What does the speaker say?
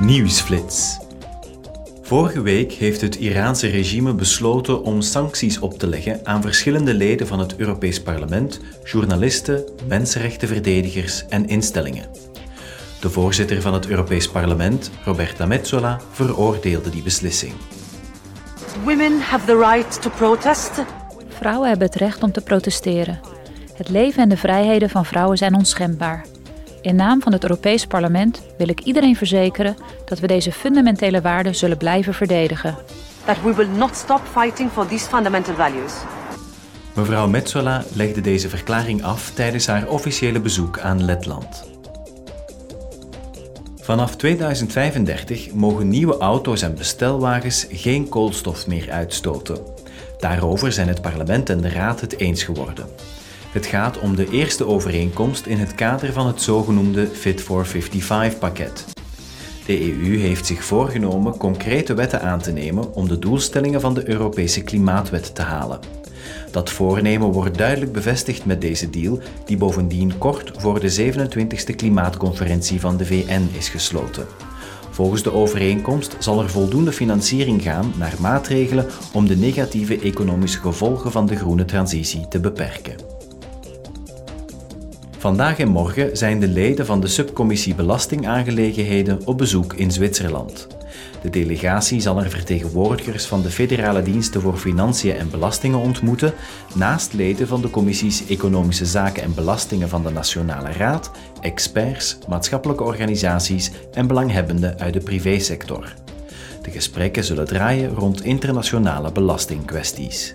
Nieuwsflits. Vorige week heeft het Iraanse regime besloten om sancties op te leggen aan verschillende leden van het Europees Parlement, journalisten, mensenrechtenverdedigers en instellingen. De voorzitter van het Europees Parlement, Roberta Metsola, veroordeelde die beslissing. Women have the right to protest. Vrouwen hebben het recht om te protesteren. Het leven en de vrijheden van vrouwen zijn onschendbaar. In naam van het Europees Parlement wil ik iedereen verzekeren dat we deze fundamentele waarden zullen blijven verdedigen. That we will not stop fighting for these fundamental values. Mevrouw Metsola legde deze verklaring af tijdens haar officiële bezoek aan Letland. Vanaf 2035 mogen nieuwe auto's en bestelwagens geen koolstof meer uitstoten. Daarover zijn het parlement en de raad het eens geworden. Het gaat om de eerste overeenkomst in het kader van het zogenoemde Fit for 55-pakket. De EU heeft zich voorgenomen concrete wetten aan te nemen om de doelstellingen van de Europese Klimaatwet te halen. Dat voornemen wordt duidelijk bevestigd met deze deal, die bovendien kort voor de 27e klimaatconferentie van de VN is gesloten. Volgens de overeenkomst zal er voldoende financiering gaan naar maatregelen om de negatieve economische gevolgen van de groene transitie te beperken. Vandaag en morgen zijn de leden van de subcommissie Belastingaangelegenheden op bezoek in Zwitserland. De delegatie zal er vertegenwoordigers van de federale diensten voor financiën en belastingen ontmoeten, naast leden van de commissies Economische Zaken en Belastingen van de Nationale Raad, experts, maatschappelijke organisaties en belanghebbenden uit de privésector. De gesprekken zullen draaien rond internationale belastingkwesties.